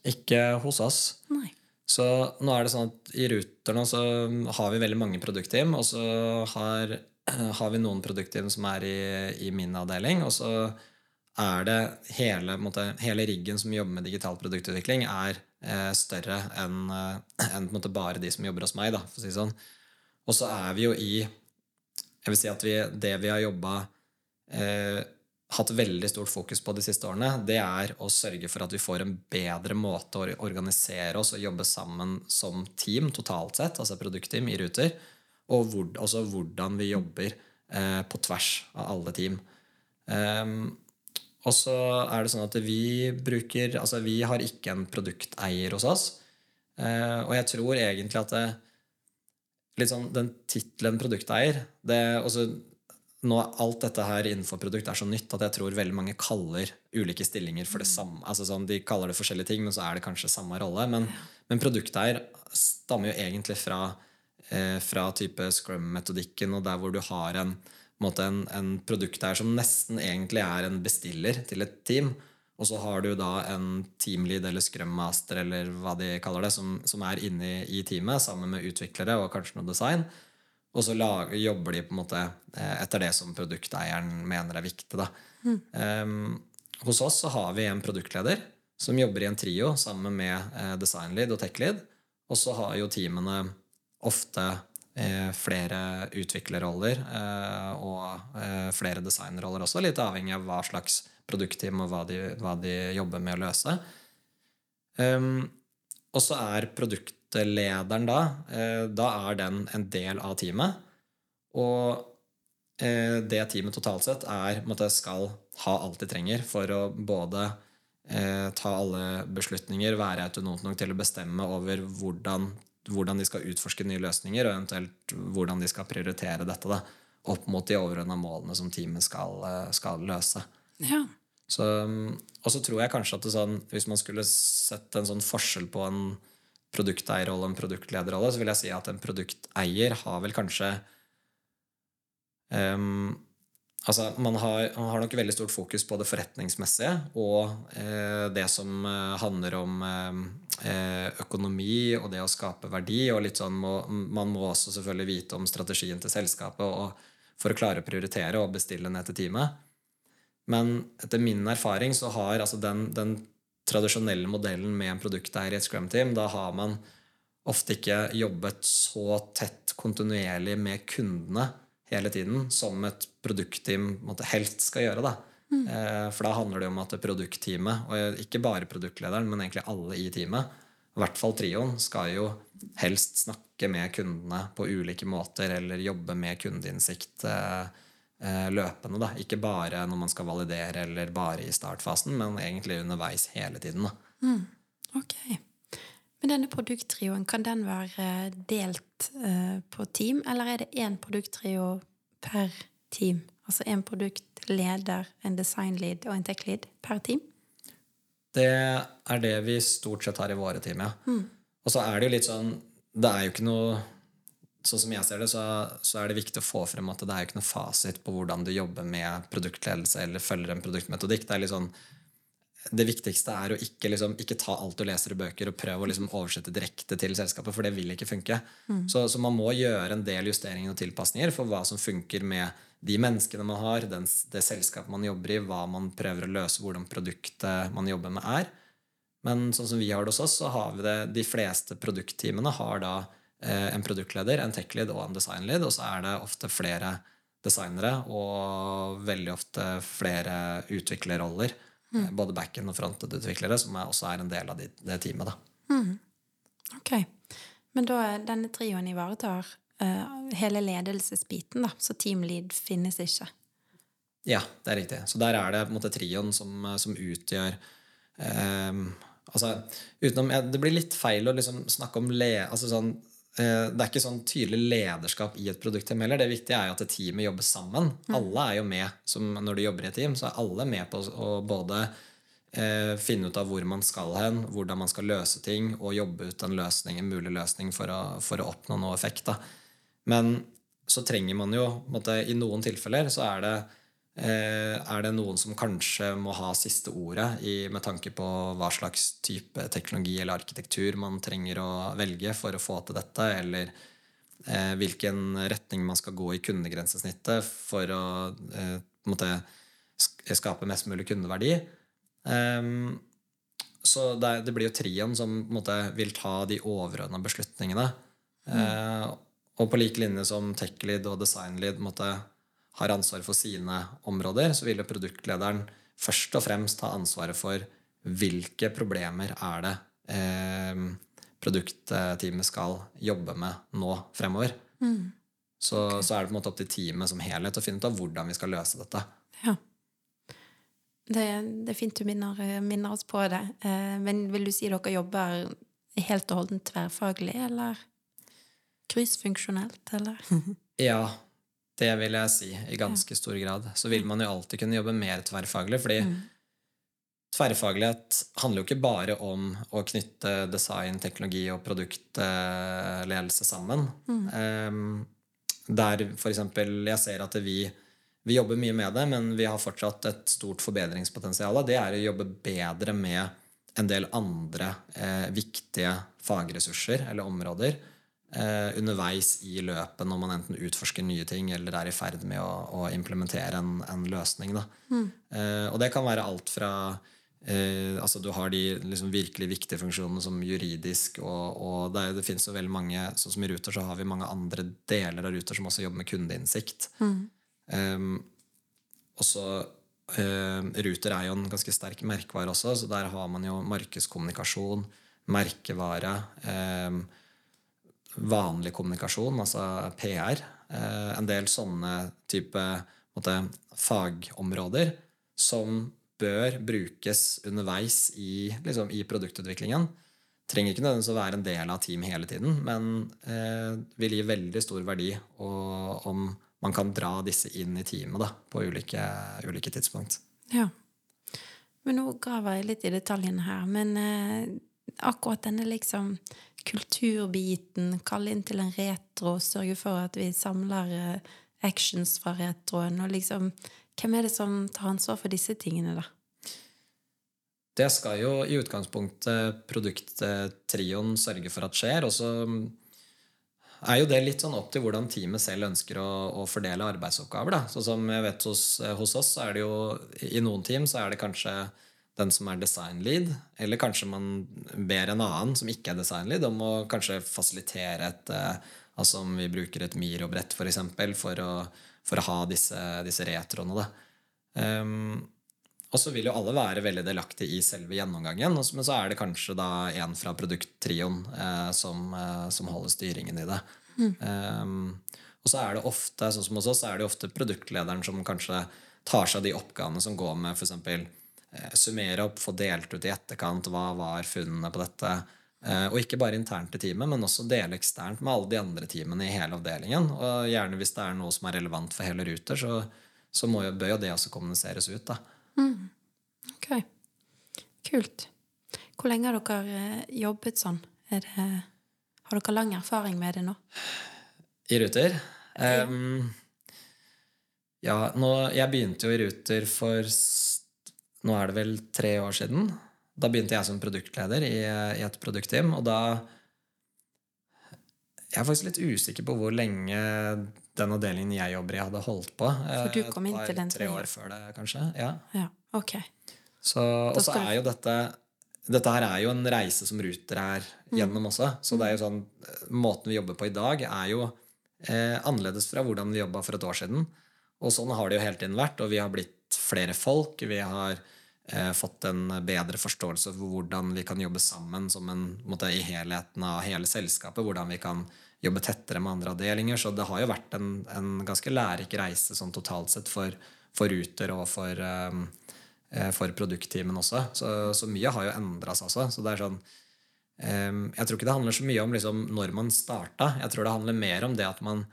Ikke hos oss. Nei. Så nå er det sånn at i Ruter nå så har vi veldig mange produktteam, og så har, har vi noen produktteam som er i, i, min avdeling, og så er det hele, måte, hele riggen som jobber med digital produktutvikling, er eh, større enn en, en, måte, bare de som jobber hos meg, da, for å si sånn. Og så er vi jo i Jeg vil si at vi, det vi har jobba eh, hatt veldig stort fokus på de siste årene, det er å sørge for at vi får en bedre måte å organisere oss og jobbe sammen som team totalt sett, altså produktteam i Ruter, og hvor, også hvordan vi jobber eh, på tvers av alle team. Um, og så er det sånn at vi bruker Altså, vi har ikke en produkteier hos oss. Uh, og jeg tror egentlig at det, litt sånn, den tittelen produkteier det, også, nå alt dette her innenfor produkt er så nytt at jeg tror veldig mange kaller ulike stillinger for det samme. Altså sånn, de kaller det forskjellige ting, men så er det kanskje samme rolle. Men, men produkteier stammer jo egentlig fra, eh, fra type scrum-metodikken, og der hvor du har en, en, en produkteier som nesten egentlig er en bestiller til et team. Og så har du da en teamlead eller scrum master eller hva de kaller det, som, som er inne i, i teamet sammen med utviklere og kanskje noe design. Og så lager, jobber de på en måte eh, etter det som produkteieren mener er viktig. Da. Mm. Um, hos oss så har vi en produktleder som jobber i en trio sammen med eh, designlead og techlead. Og så har jo teamene ofte eh, flere utviklerroller eh, og eh, flere designerroller også, litt avhengig av hva slags produktteam og hva de, hva de jobber med å løse. Um, og så er produkt lederen da, eh, da er den en del av teamet. Og eh, det teamet totalt sett er, måtte, skal ha alt de trenger for å både eh, ta alle beslutninger, være autonomt nok til å bestemme over hvordan, hvordan, de skal utforske nye løsninger, og eventuelt hvordan de skal prioritere dette da, opp mot de overordna målene som teamet skal, skal løse. Ja. Så, og så tror jeg kanskje at sånn, hvis man skulle sett en sånn forskjell på en produkteierrolle og en produktlederrolle, så vil jeg si at en produkteier har vel kanskje um, Altså, man har, man har, nok veldig stort fokus på det forretningsmessige og eh, det som eh, handler om eh, økonomi og det å skape verdi. og litt sånn må, Man må også selvfølgelig vite om strategien til selskapet og, for å klare å prioritere og bestille ned til teamet. Men etter min erfaring så har altså den, den tradisjonelle modellen med en produkteier i et scrum-team, da har man ofte ikke jobbet så tett kontinuerlig med kundene hele tiden som et produktteam helst skal gjøre. da. Mm. Eh, for da handler det om at produktteamet, og ikke bare produktlederen, men egentlig alle i teamet, i hvert fall trioen, skal jo helst snakke med kundene på ulike måter eller jobbe med kundeinnsikt eh, eh, løpende. da. Ikke bare når man skal validere eller bare i startfasen, men egentlig underveis hele tiden. da. Ok. Men denne produkttrioen, kan den være delt eh, på team, eller er det én produkttrio per team? Altså én produktleder, en designlead og en tech-lead per team? Det er det vi stort sett har i våre team, ja. Og så er det jo litt sånn Det er jo ikke noe Sånn som jeg ser det, så, så er det viktig å få frem at det er jo ikke noe fasit på hvordan du jobber med produktledelse eller følger en produktmetodikk. Det sånn det viktigste er å ikke, liksom, ikke ta alt du leser i bøker og prøve å liksom oversette direkte til selskapet, for det vil ikke funke. Så, så man må gjøre en del justeringer og tilpasninger for hva som funker med de menneskene man har, den, det selskapet man jobber i, hva man prøver å løse, hvordan produktet man jobber med, er. Men sånn som vi har det hos oss, så har vi det De fleste produktteamene har da en produktleder, en tech-lead og en design-lead, og så er det ofte flere designere og veldig ofte flere utviklerroller. Mm. Både back-end og front-end-utviklere, som er, også er en del av de, det teamet. da. Ok. Men da er denne trioen ivaretar uh, hele ledelsesbiten, da. Så teamlead finnes ikke. Ja, det er riktig. Så der er det på en måte trioen som, som utgjør um, altså, utenom, ja, Det blir litt feil å liksom snakke om le... Altså sånn, eh, det er ikke sånn tydelig lederskap i et produktteam heller. Det viktige er jo at teamet jobber sammen. Alle er jo med som når du jobber i et team. Så er alle med på å både eh, finne ut av hvor man skal hen, hvordan man skal løse ting, og jobbe ut en løsning, en mulig løsning for å, for å oppnå noe effekt. Da. Men så trenger man jo måtte, I noen tilfeller så er det eh, er det noen som kanskje må ha siste ordet i, med tanke på hva slags type teknologi eller arkitektur man trenger å velge for å få til dette, eller eh, hvilken retning man skal gå i kundegrensesnittet for å eh, måte skape mest mulig kundeverdi. Ehm, så det, det blir jo trioen som måte, vil ta de overordna beslutningene. Eh, og på lik linje som tech-lead og design-lead har ansvar for sine områder, så vil jo produktlederen først og fremst ha ansvaret for hvilke problemer er det eh, produktteamet skal jobbe med nå fremover. Så, så er det på en måte opp til teamet som helhet å finne ut av hvordan vi skal løse dette. Ja. Det, det er fint du minner, minner oss på det. Eh, men vil du si dere jobber helt og holdent tverrfaglig, eller kryssfunksjonelt, eller? Ja, det vil jeg si i ganske stor grad. Så vil man jo alltid kunne jobbe mer tverrfaglig, fordi tverrfaglighet handler jo ikke bare om å knytte design, teknologi og produktledelse sammen. Um, der for eksempel jeg ser at vi, vi jobber mye med det, men vi har fortsatt et stort forbedringspotensial. Det er å jobbe bedre med en del andre eh, viktige fagressurser eller områder eh, underveis i løpet når man enten utforsker nye ting eller er i ferd med å, å implementere en, en løsning. Da. Eh, og det kan være alt fra eh, altså Du har de liksom, virkelig viktige funksjonene som juridisk, og, og det, er- det finnes jo veldig mange Sånn som i Ruter så har vi mange andre deler av Ruter som også jobber med kundeinnsikt. Um, og så eh, Ruter er jo en ganske sterk merkevare også, så der har man jo markedskommunikasjon, merkevare, eh, vanlig kommunikasjon, altså PR. Eh, en del sånne type måte, fagområder som bør brukes underveis i, liksom, i produktutviklingen. Trenger ikke nødvendigvis å være en del av team hele tiden, men eh, vil gi veldig stor verdi og, om man kan dra disse inn i teamet da, på ulike, ulike tidspunkt. Ja. Men nå graver jeg litt i detaljene her. Men eh, akkurat denne liksom kulturbiten, kalle inn til en retro, sørge for at vi samler eh, actions fra retroen, og liksom Hvem er det som tar ansvar for disse tingene, da? Det skal jo i utgangspunktet produkttrioen sørge for at skjer. Og så er jo det litt sånn opp til hvordan teamet selv ønsker å, å fordele arbeidsoppgaver. Da. Sånn som jeg vet hos, hos oss, så er det jo i noen team så er det kanskje den som er design-lead, eller kanskje man ber en annen som ikke er design-lead, om å kanskje fasilitere et eh, Altså om vi bruker et Miro-brett for eksempel, for å, for å ha disse, disse retroene. Da. Um, og så vil jo alle være veldig delaktige i selve gjennomgangen, men så er det kanskje da en fra produkttrioen eh, som, eh, som holder styringen i det. Um, Og så er det ofte, sånn som hos oss, så er det ofte produktlederen som kanskje tar seg av de oppgavene som går med f.eks. Eh, summere opp, få delt ut i etterkant hva var funnene på dette. Eh, og ikke bare internt i teamet, men også dele eksternt med alle de andre teamene i hele avdelingen. Og gjerne hvis det er noe som er relevant for hele Ruter, så, så må jo, bør jo det også kommuniseres ut. da. Ok. Kult. Hvor lenge har dere eh, jobbet sånn? Det, har dere lang erfaring med det nå? I Ruter? Um, ja, nå, jeg begynte jo i Ruter for Nå er det vel tre år siden. Da begynte jeg som produktleder i, i et produktteam, og da Jeg er faktisk litt usikker på hvor lenge den avdelingen jeg jobber i, hadde holdt på. For du Eh, kom inn til den par-tre år før det, kanskje. Ja. Ja, ok. Så, og så er jo dette Dette her er jo en reise som Ruter er gjennom også. Så det er jo sånn Måten vi jobber på i dag, er jo eh, annerledes fra hvordan vi jobba for et år siden. Og sånn har det jo hele tiden vært, og vi har blitt flere folk. Vi har eh, fått en bedre forståelse for hvordan vi kan jobbe sammen som en, måte, i helheten av hele selskapet. Hvordan vi kan jobbe tettere med andre avdelinger. Så det har jo vært en, en ganske lærerik reise sånn totalt sett for, for Ruter og for, eh, eh, for produktteamen også. Så, så mye har jo endra seg også. Så det er sånn eh, Jeg tror ikke det handler så mye om liksom når man starta. Jeg tror det handler mer om det at man,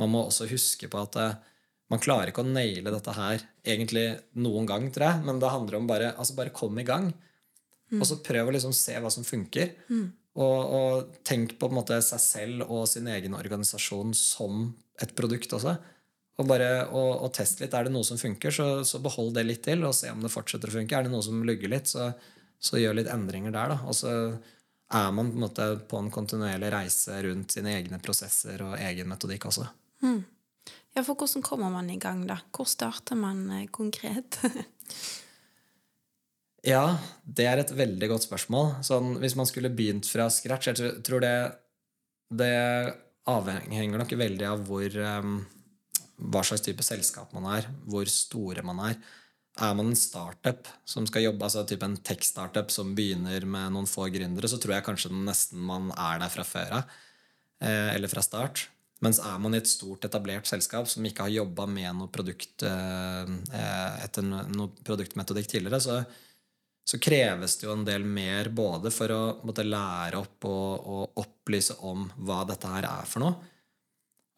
man må også huske på at eh, man klarer ikke å naile dette her egentlig noen gang, tror jeg. Men det handler om bare altså bare kom i gang. Og så prøv å liksom se hva som funker. Og, og tenk på, på en måte seg selv og sin egen organisasjon som et produkt også. Og bare og, og test litt. Er det noe som funker, så, så behold det litt til, og se om det fortsetter å funke. Er det noe som lugger litt, så, så gjør litt endringer der. da. Og så er man på en måte på en kontinuerlig reise rundt sine egne prosesser og egen metodikk også. Ja, for hvordan kommer man i gang, da? Hvor starter man eh, konkret? Ja, det er et veldig godt spørsmål. Sånn, hvis man skulle begynt fra scratch Jeg tror- det, det avhenger nok veldig av hvor em, hva slags type selskap man er, hvor store man er. Er man en startup som skal jobbe, altså type en tech-startup som begynner med noen få gründere, så tror jeg kanskje nesten man er der fra før av. Eh, eller fra start. Mens er man i et stort, etablert selskap som ikke har jobba med noe produkt eh, eh, etter no- noe produktmetodikk tidligere, så, så kreves det jo en del mer både for å måtte lære opp og, og opplyse om hva dette her er for noe.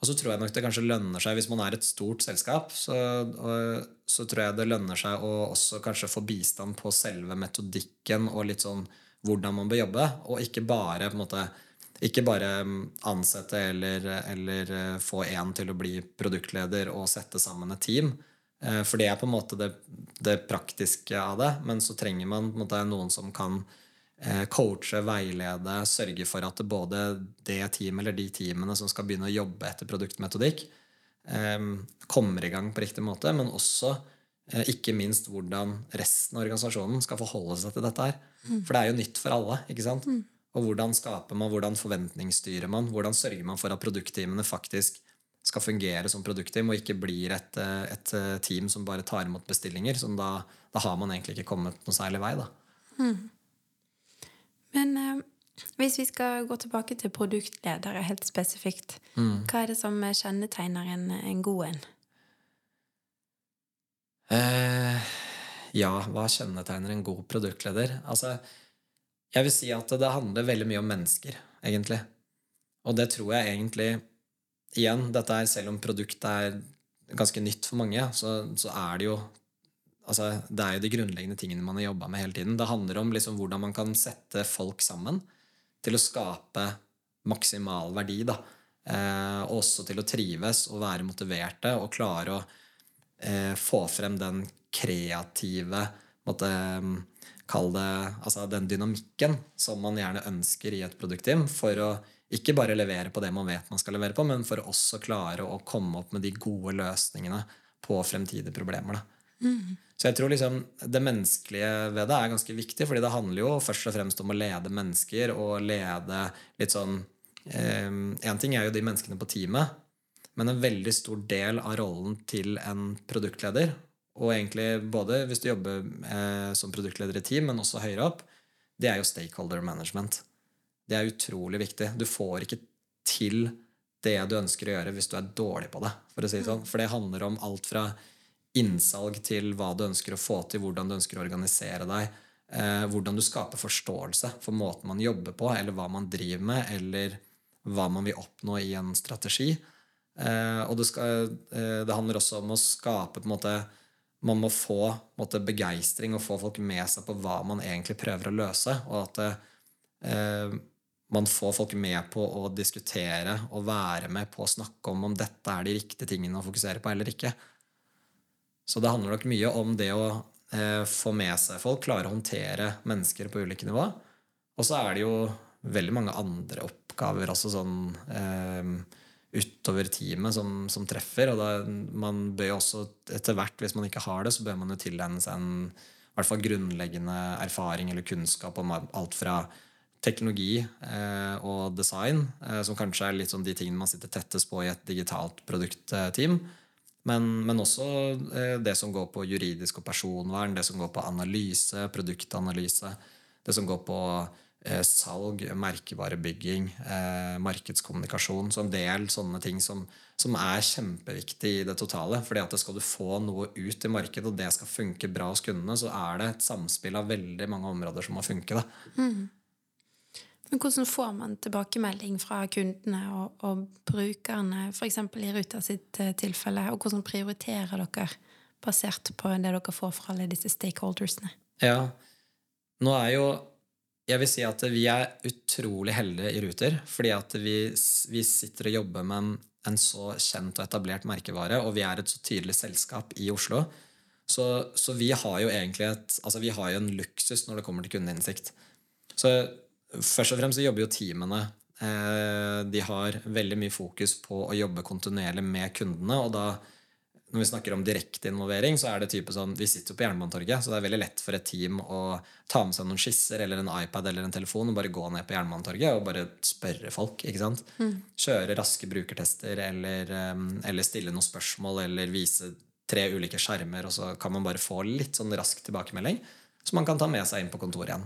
Og så tror jeg nok det kanskje lønner seg, hvis man er et stort selskap, så, og, så tror jeg det lønner seg å også kanskje få bistand på selve metodikken og litt sånn hvordan man bør jobbe, og ikke bare på en måte ikke bare mm, ansette eller, eller eh, få én til å bli produktleder og sette sammen et team. Eh, For det er på en måte det, det praktiske av det. Men så trenger man måte noen som kan eh, coache, veilede, sørge for at både det teamet eller de teamene som skal begynne å jobbe etter produktmetodikk, kommer i gang på riktig måte, men også ikke minst hvordan resten av organisasjonen skal forholde seg til dette her. For det er jo nytt for alle. ikke sant? Og hvordan skaper man, hvordan forventningsstyrer man, hvordan sørger man for at produktteamene faktisk skal fungere som produktteam, og ikke blir et, eh, et eh, team som bare tar imot bestillinger. Som da, da har man egentlig ikke kommet noe særlig vei. da. Men eh, hvis vi skal gå tilbake til produktledere helt spesifikt, hva er det som kjennetegner en, en god en? Eh, ja, hva kjennetegner en god produktleder? Altså, jeg vil si at det handler veldig mye om mennesker, egentlig. Og det tror jeg egentlig Igjen, dette er selv om produktet er ganske nytt for mange, så, så er det jo altså, Det er jo de grunnleggende tingene man har jobba med hele tiden. Det handler om liksom hvordan man kan sette folk sammen til å skape maksimal verdi. da. Eh, også til å trives og være motiverte og klare å eh, få frem den kreative måte, Kall det altså den dynamikken som man gjerne ønsker i et produktteam. For å ikke bare levere på det man vet man skal levere på, men for å også klare å komme opp med de gode løsningene på fremtidige problemer. Da. Så jeg tror liksom det menneskelige ved det er ganske viktig, fordi det handler jo først og fremst om å lede mennesker og lede litt sånn Én eh, ting er jo de menneskene på teamet, men en veldig stor del av rollen til en produktleder, og egentlig både hvis du jobber eh, som produktleder i team, men også høyere opp, det er jo stakeholder management. Det er utrolig viktig. Du får ikke til det du ønsker å gjøre hvis du er dårlig på det. For å si det sånn. For det handler om alt fra innsalg til hva du ønsker å få til, hvordan du ønsker å organisere deg, eh, hvordan du skaper forståelse for måten man jobber på, eller hva man driver med, eller hva man vil oppnå i en strategi. Eh, og det, skal, eh, det handler også om å skape på en måte Man må få måtte, begeistring og få folk med seg på hva man egentlig prøver å løse. Og at eh, man får folk med på å diskutere og være med på å snakke om om dette er de riktige tingene å fokusere på eller ikke. Så det handler nok mye om det å eh, få med seg folk, klare å håndtere mennesker på ulike nivå. Og så er det jo veldig mange andre oppgaver også sånn eh, utover teamet som, som treffer. Og da, man bør jo også etter hvert, hvis man ikke har det, så bør man jo tilegne seg en i hvert fall grunnleggende erfaring eller kunnskap om alt fra teknologi eh, og design, eh, som kanskje er litt sånn de tingene man sitter tettest på i et digitalt produktteam. Men, men også eh, det som går på juridisk og personvern, det som går på analyse, produktanalyse, det som går på salg, merkevarebygging, eh, markedskommunikasjon. Så en del sånne ting som, som er kjempeviktig i det totale. fordi at skal du få noe ut i markedet, og det skal funke bra hos kundene, så er det et samspill av veldig mange områder som må funke. Mm. Men hvordan får man tilbakemelding fra kundene og, og brukerne, f.eks. i Ruta sitt eh, tilfelle, og hvordan prioriterer dere basert på det dere får fra alle disse stakeholdersene? Ja, nå er jo Jeg vil si at vi er utrolig heldige i Ruter, fordi at vi, vi sitter og jobber med en, en så kjent og etablert merkevare, og vi er et så tydelig selskap i Oslo. Så, så vi har jo egentlig et, altså vi har jo en luksus når det kommer til kundeinnsikt. Så Først og fremst så jobber jo teamene. Eh, de har veldig mye fokus på å jobbe kontinuerlig med kundene. og da når vi snakker om direkte involvering, så er det type sånn Vi sitter jo på Jernbanetorget, så det er veldig lett for et team å ta med seg noen skisser eller en iPad eller en telefon og bare gå ned på Jernbanetorget og bare spørre folk. ikke sant? Mm. Kjøre raske brukertester eller, eh, eller, stille noen spørsmål eller vise tre ulike skjermer, og så kan man bare få litt sånn rask tilbakemelding som man kan ta med seg inn på kontoret igjen.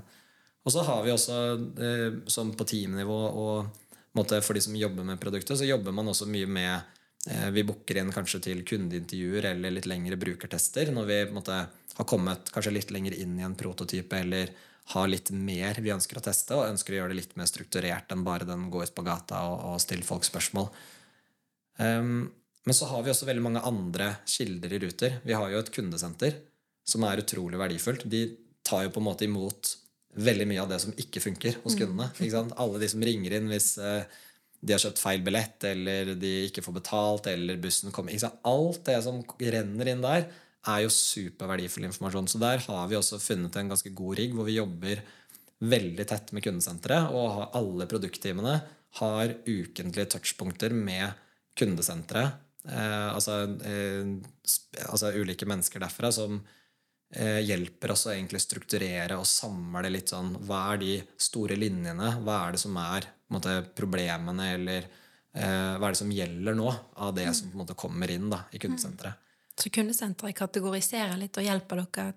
Og så har vi også, eh, som på teamnivå og for de som jobber med produktet, så jobber man også mye med Vi booker inn kanskje til kundeintervjuer eller litt lengre brukertester når vi måte, har kommet kanskje litt lenger inn i en prototype eller har litt mer vi ønsker å teste, og ønsker å gjøre det litt mer strukturert enn bare den gå ut på gata og, og stille folk spørsmål. Um, men så har vi også veldig mange andre kilder i Ruter. Vi har jo et kundesenter som er utrolig verdifullt. De tar jo på en måte imot veldig mye av det som ikke funker hos mm. kundene. Alle de som ringer inn hvis uh, de har kjøpt feil billett, eller de ikke får betalt, eller bussen kommer Alt det som renner inn der, er jo superverdifull informasjon. Så der har vi også funnet en ganske god rigg hvor vi jobber veldig tett med kundesenteret, og alle produktteamene har ukentlige touchpunkter med kundesenteret. Eh, altså, eh, altså ulike mennesker derfra som hjelper oss å egentlig strukturere og samle litt sånn Hva er de store linjene? Hva er det som er måte, problemene, eller eh, hva er det som gjelder nå av det som på en måte kommer inn da, i kundesenteret? Mm. Så kundesenteret kategoriserer litt og hjelper dere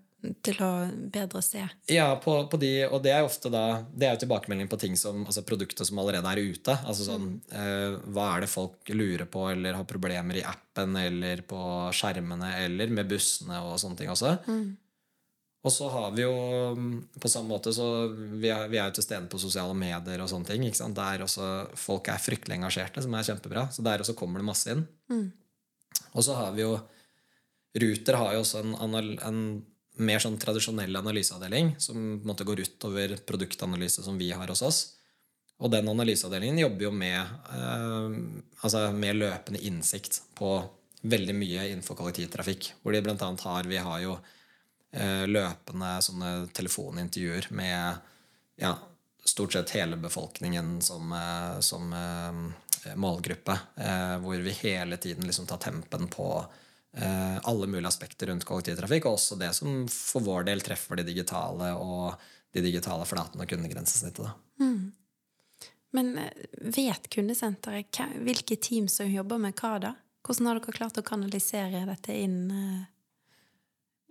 til å bedre se? Ja, på, på, de, og det er ofte da Det er jo tilbakemelding på ting som, altså produkter som allerede er ute. Altså sånn, mm. eh, Hva er det folk lurer på eller har problemer i appen eller på skjermene eller med bussene og sånne ting også. Mm. Og så har vi jo på samme måte så Vi er, vi er jo til stede på sosiale medier og sånne ting. ikke sant? Der også folk er fryktelig engasjerte, som er kjempebra. Så der også kommer det masse inn. Mm. Og så har vi jo Ruter har jo også en, en mer sånn tradisjonell analyseavdeling som på en måte går utover produktanalyse som vi har hos oss. Og den analyseavdelingen jobber jo med, eh, altså med løpende innsikt på veldig mye innenfor kollektivtrafikk. Hvor de blant annet har Vi har jo Eh, løpende sånne telefonintervjuer med ja, stort sett hele befolkningen som, eh, som eh, målgruppe. Hvor vi hele tiden liksom tar tempen på alle mulige aspekter rundt kollektivtrafikk, og også det som for vår del treffer de digitale og de digitale flatene og kundegrensesnittet. Mm. Men vet kundesenteret hvilke team som jobber med hva da? Hvordan har dere klart å kanalisere dette inn?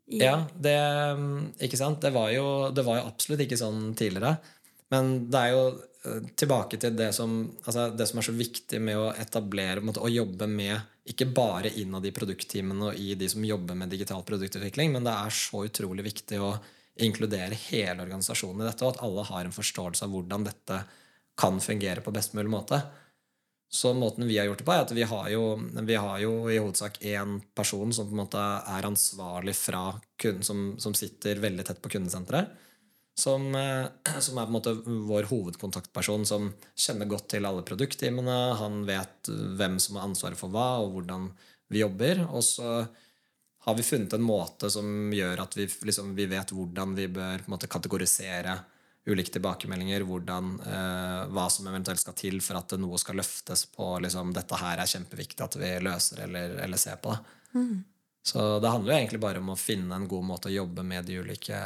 Ja, det, ikke sant? Det var, jo, det var jo absolutt ikke sånn tidligere. Men det er jo eh, tilbake til det som, altså det som er så viktig med å etablere måte, å jobbe med ikke bare innad i produktteamene og i de som jobber med digital produktutvikling, men det er så utrolig viktig å inkludere hele organisasjonen i dette, og at alle har en forståelse av hvordan dette kan fungere på best mulig måte. Så måten vi har gjort det på, er at vi har jo, vi har jo i hovedsak én person som på en måte er ansvarlig fra kunden, som, som sitter veldig tett på kundesenteret. Som, eh, som, er på en måte vår hovedkontaktperson, som kjenner godt til alle produktteamene. Han vet hvem som har ansvaret for hva, og hvordan vi jobber. Og så har vi funnet en måte som gjør at vi, liksom, vi vet hvordan vi bør måte, kategorisere ulike tilbakemeldinger, hvordan, eh, hva som eventuelt skal til for at noe skal løftes på liksom, dette her er kjempeviktig at vi løser eller, eller ser på. det. Mm. Så det handler jo egentlig bare om å finne en god måte å jobbe med de ulike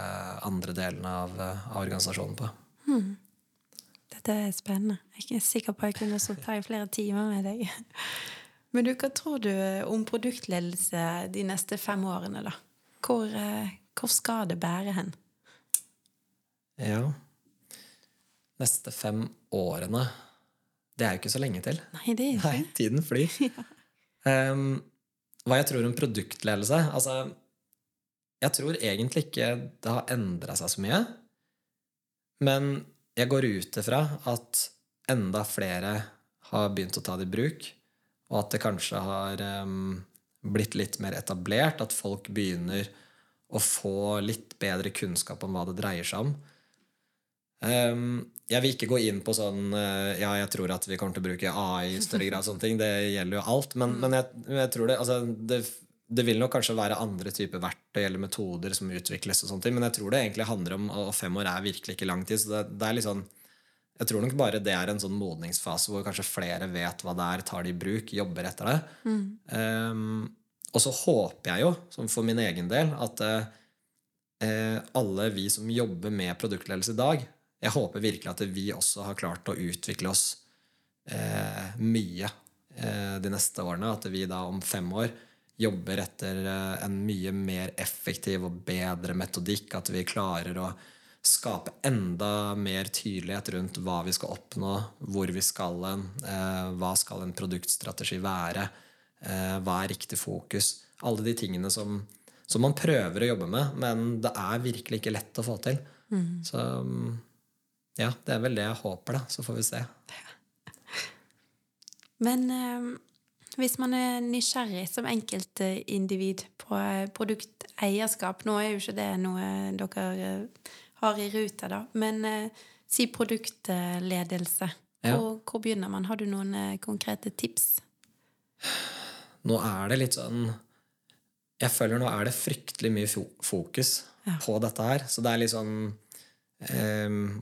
andre delene av, av organisasjonen på. Hmm. Dette er spennende. Jeg er ikke sikker på at jeg kunne sittet her i flere timer med deg. Men du, hva tror du om produktledelse de neste fem årene, da? Hvor, eh, hvor skal det bære hen? Ja Neste fem årene Det er jo ikke så lenge til. Nei, det er ikke. Nei, tiden flyr. ja. um, hva jeg tror om produktledelse Altså, jeg tror egentlig ikke det har endra seg så mye. Men jeg går ut ifra at enda flere har begynt å ta det i bruk, og at det kanskje har um, blitt litt mer etablert, at folk begynner å få litt bedre kunnskap om hva det dreier seg om. Um, jeg vil ikke gå inn på sånn uh, Ja, jeg tror at vi kommer til å bruke AI i større grad. sånne ting, Det gjelder jo alt. Men, men jeg, jeg, tror det, altså, det, det vil nok kanskje være andre typer verktøy eller metoder som utvikles. og sånne ting, Men jeg tror det egentlig handler om Og fem år er virkelig ikke lang tid. så det, det er litt sånn jeg tror nok bare det er en sånn modningsfase hvor kanskje flere vet hva det er, tar det i bruk, jobber etter det. Mm. Um, og så håper jeg jo, som for min egen del, at uh, alle vi som jobber med produktledelse i dag, jeg håper virkelig at vi også har klart å utvikle oss eh, mye eh, de neste årene. At vi da om fem år jobber etter eh, en mye mer effektiv og bedre metodikk. At vi klarer å skape enda mer tydelighet rundt hva vi skal oppnå, hvor vi skal hen, eh, hva skal en produktstrategi være, eh, hva er riktig fokus. Alle de tingene som, som man prøver å jobbe med, men det er virkelig ikke lett å få til. Mm. Så mm, ja, det er vel det jeg håper, da. Så får vi se. Men eh, hvis man er nysgjerrig som enkeltindivid på eh, produkteierskap Nå er jo ikke det noe dere eh, har i rute, da. Men eh, si produktledelse. Ja. Hvor, hvor, begynner man? Har du noen eh, konkrete tips? Nå er det litt sånn Jeg føler nå er det fryktelig mye fokus ja. på dette her. Så det er litt sånn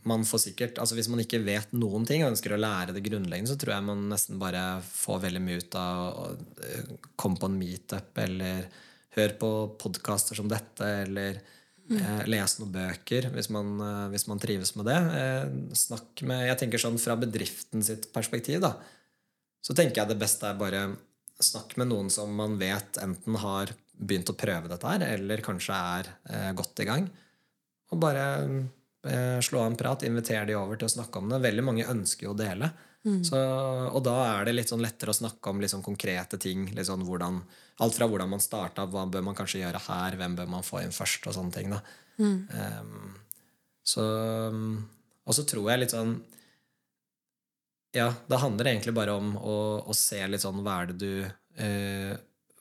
man får sikkert, altså Hvis man ikke vet noen ting og ønsker å lære det grunnleggende, så tror jeg man nesten bare får veldig mye ut av å uh, komme på en meetup eller høre på podkaster som dette eller mm. uh, lese noen bøker hvis man, uh, hvis man, trives med det. snakk med, jeg tenker sånn Fra bedriften sitt perspektiv da, så tenker jeg det beste er bare snakk med noen som man vet enten har begynt å prøve dette her, eller kanskje er godt i gang. Og bare Eh, slå av en prat, invitere de over til å snakke om det. Veldig mange ønsker jo å dele. Mm. Så, og da er det litt sånn lettere å snakke om liksom konkrete ting. Sånn hvordan, alt fra hvordan man starta, hva bør man kanskje gjøre her, hvem bør man få inn først, og sånne ting. Mm. Um, så, og så tror jeg litt sånn Ja, det handler egentlig bare om å, å se litt sånn hva er det du uh,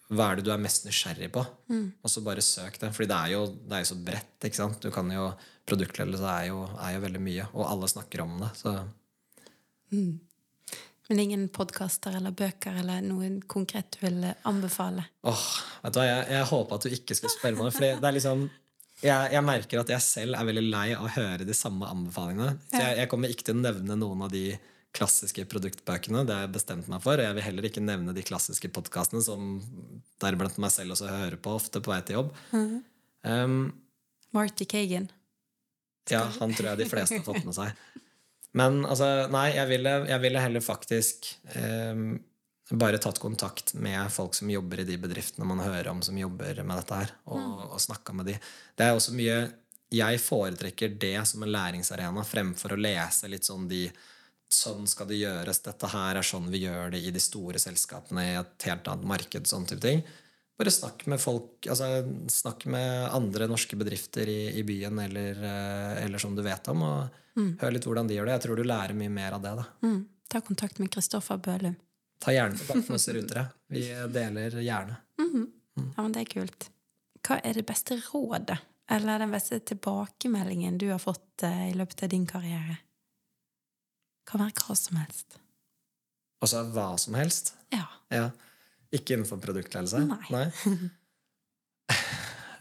hva er det du er mest nysgjerrig på? Mm. Og så bare søk det. for det er jo, det er så bredt. ikke sant? Du kan jo, Produktledelse er jo, er jo veldig mye, og alle snakker om det. så... Mm. Men ingen podkaster eller bøker eller noe konkret du vil anbefale? Åh, vet du hva, Jeg, jeg håper at du ikke skal spørre meg for det er liksom jeg, jeg, merker at jeg selv er veldig lei av å høre de samme anbefalingene. Så jeg, jeg kommer ikke til å nevne noen av de klassiske produktbøkene. Det har jeg bestemt meg for. Og jeg vil heller ikke nevne de klassiske podkastene som deriblant meg selv også hører på ofte på vei til jobb. Mm. Um, Marty Kagan. Ja, han tror jeg de fleste har fått med seg. Men altså, nei, jeg ville, jeg ville heller faktisk eh, bare tatt kontakt med folk som jobber i de bedriftene man hører om som jobber med dette her, og, mm. og snakka med de. Det er også mye jeg foretrekker det som en læringsarena fremfor å lese litt sånn de Sånn skal det gjøres, dette her er sånn vi gjør det i de store selskapene i et helt annet marked. sånn type ting. Bare snakk med folk, altså snakk med andre norske bedrifter i, i byen eller, eh, eller, som du vet om, og hør litt hvordan de gjør det. Jeg tror du lærer mye mer av det. da. Mm. Ta kontakt med Kristoffer Bølum. Ta gjerne kontakt med oss rutere. Vi deler gjerne. Ja, men det er kult. Hva er det beste rådet, eller den beste tilbakemeldingen du har fått eh, i løpet av din karriere? Kan være hva som helst. Altså hva som helst. Ja. Ja. Ikke innenfor produktledelse? Nei.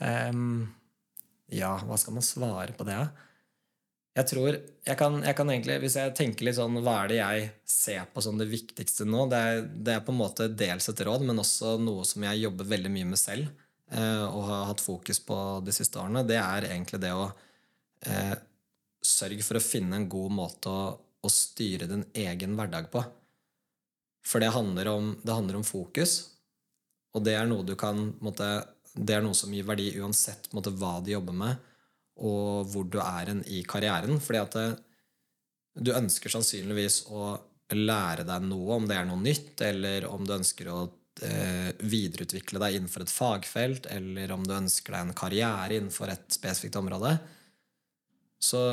Em, ja, hva skal man svare på det? Jeg tror jeg kan, jeg kan egentlig, Hvis jeg tenker litt sånn Hva er det jeg ser på som det viktigste nå? Det er, det er på en måte dels et råd, men også noe som jeg jobber veldig mye med selv eh, og har hatt fokus på de siste årene. Det er egentlig det å eh, sørge for å finne en god måte å, å styre din egen hverdag på. For det handler om, det handler om fokus, og det er noe du kan måtte, Det er noe som gir verdi uansett måtte, hva du jobber med, og hvor du er en i karrieren. Fordi at det, du ønsker sannsynligvis å lære deg noe, om det er noe nytt, eller om du ønsker å eh, videreutvikle deg innenfor et fagfelt, eller om du ønsker deg en karriere innenfor et spesifikt område. Så,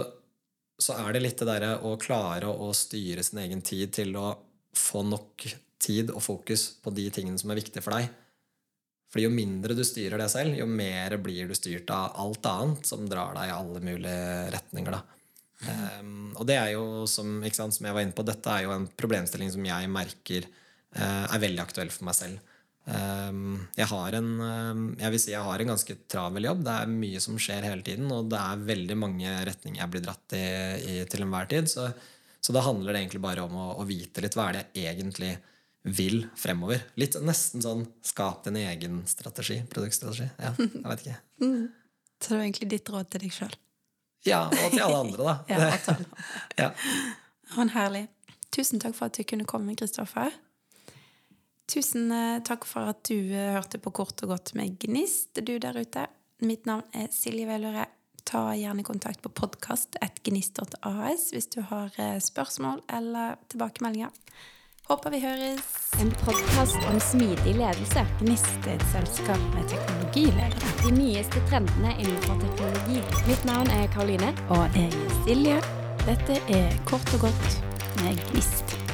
så er det litt det derre å klare å styre sin egen tid til å få nok tid og fokus på de tingene som er viktige for deg. Fordi jo mindre du styrer det selv, jo mer blir du styrt av alt annet som drar deg i alle mulige retninger. Da. Um, og det er jo, som, sant, som jeg var inne på, dette er jo en problemstilling som jeg merker uh, er veldig aktuell for meg selv. Um, jeg har en um, jeg vil si jeg har en ganske travel jobb. Det er mye som skjer hele tiden, og det er veldig mange retninger jeg blir dratt i, i til enhver tid. Så, så da handler det egentlig bare om å, å vite litt hva er det jeg egentlig vil fremover. Litt nesten sånn skap din egen strategi. Produktstrategi. Ja, jeg vet ikke. Så det var egentlig ditt råd til deg sjøl. Ja, og til alle andre, da. Ja, alle. ja. Men herlig. Tusen takk for at du kunne komme, Kristoffer. Tusen eh, takk for at du eh, hørte på Kort og godt med Gnist, du der ute. Mitt navn er Silje Velure. Ta gjerne kontakt på podkast.gnist.as hvis du har eh, spørsmål eller tilbakemeldinger. Håper vi høres. En podkast om smidig ledelse. Gnist er et selskap med teknologiledere. De nyeste trendene innenfor teknologi. Mitt navn er Karoline. Og jeg er Silje. Dette er Kort og godt med Gnist.